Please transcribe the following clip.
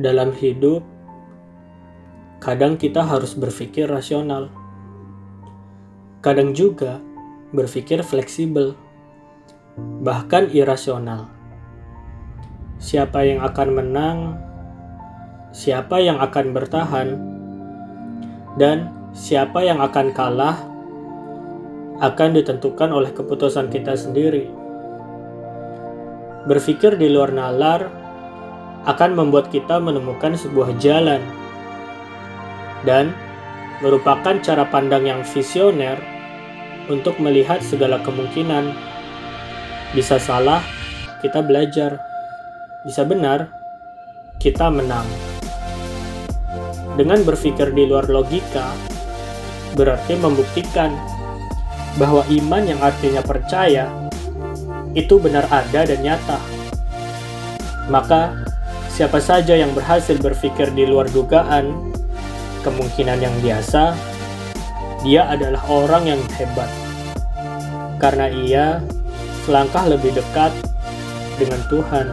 dalam hidup, kadang kita harus berpikir rasional. Kadang juga berpikir fleksibel, bahkan irasional. Siapa yang akan menang, siapa yang akan bertahan, dan siapa yang akan kalah akan ditentukan oleh keputusan kita sendiri. Berpikir di luar nalar akan membuat kita menemukan sebuah jalan dan merupakan cara pandang yang visioner untuk melihat segala kemungkinan. Bisa salah, kita belajar. Bisa benar, kita menang. Dengan berpikir di luar logika, berarti membuktikan bahwa iman yang artinya percaya itu benar ada dan nyata. Maka, siapa saja yang berhasil berpikir di luar dugaan kemungkinan yang biasa, dia adalah orang yang hebat. Karena ia selangkah lebih dekat dengan Tuhan.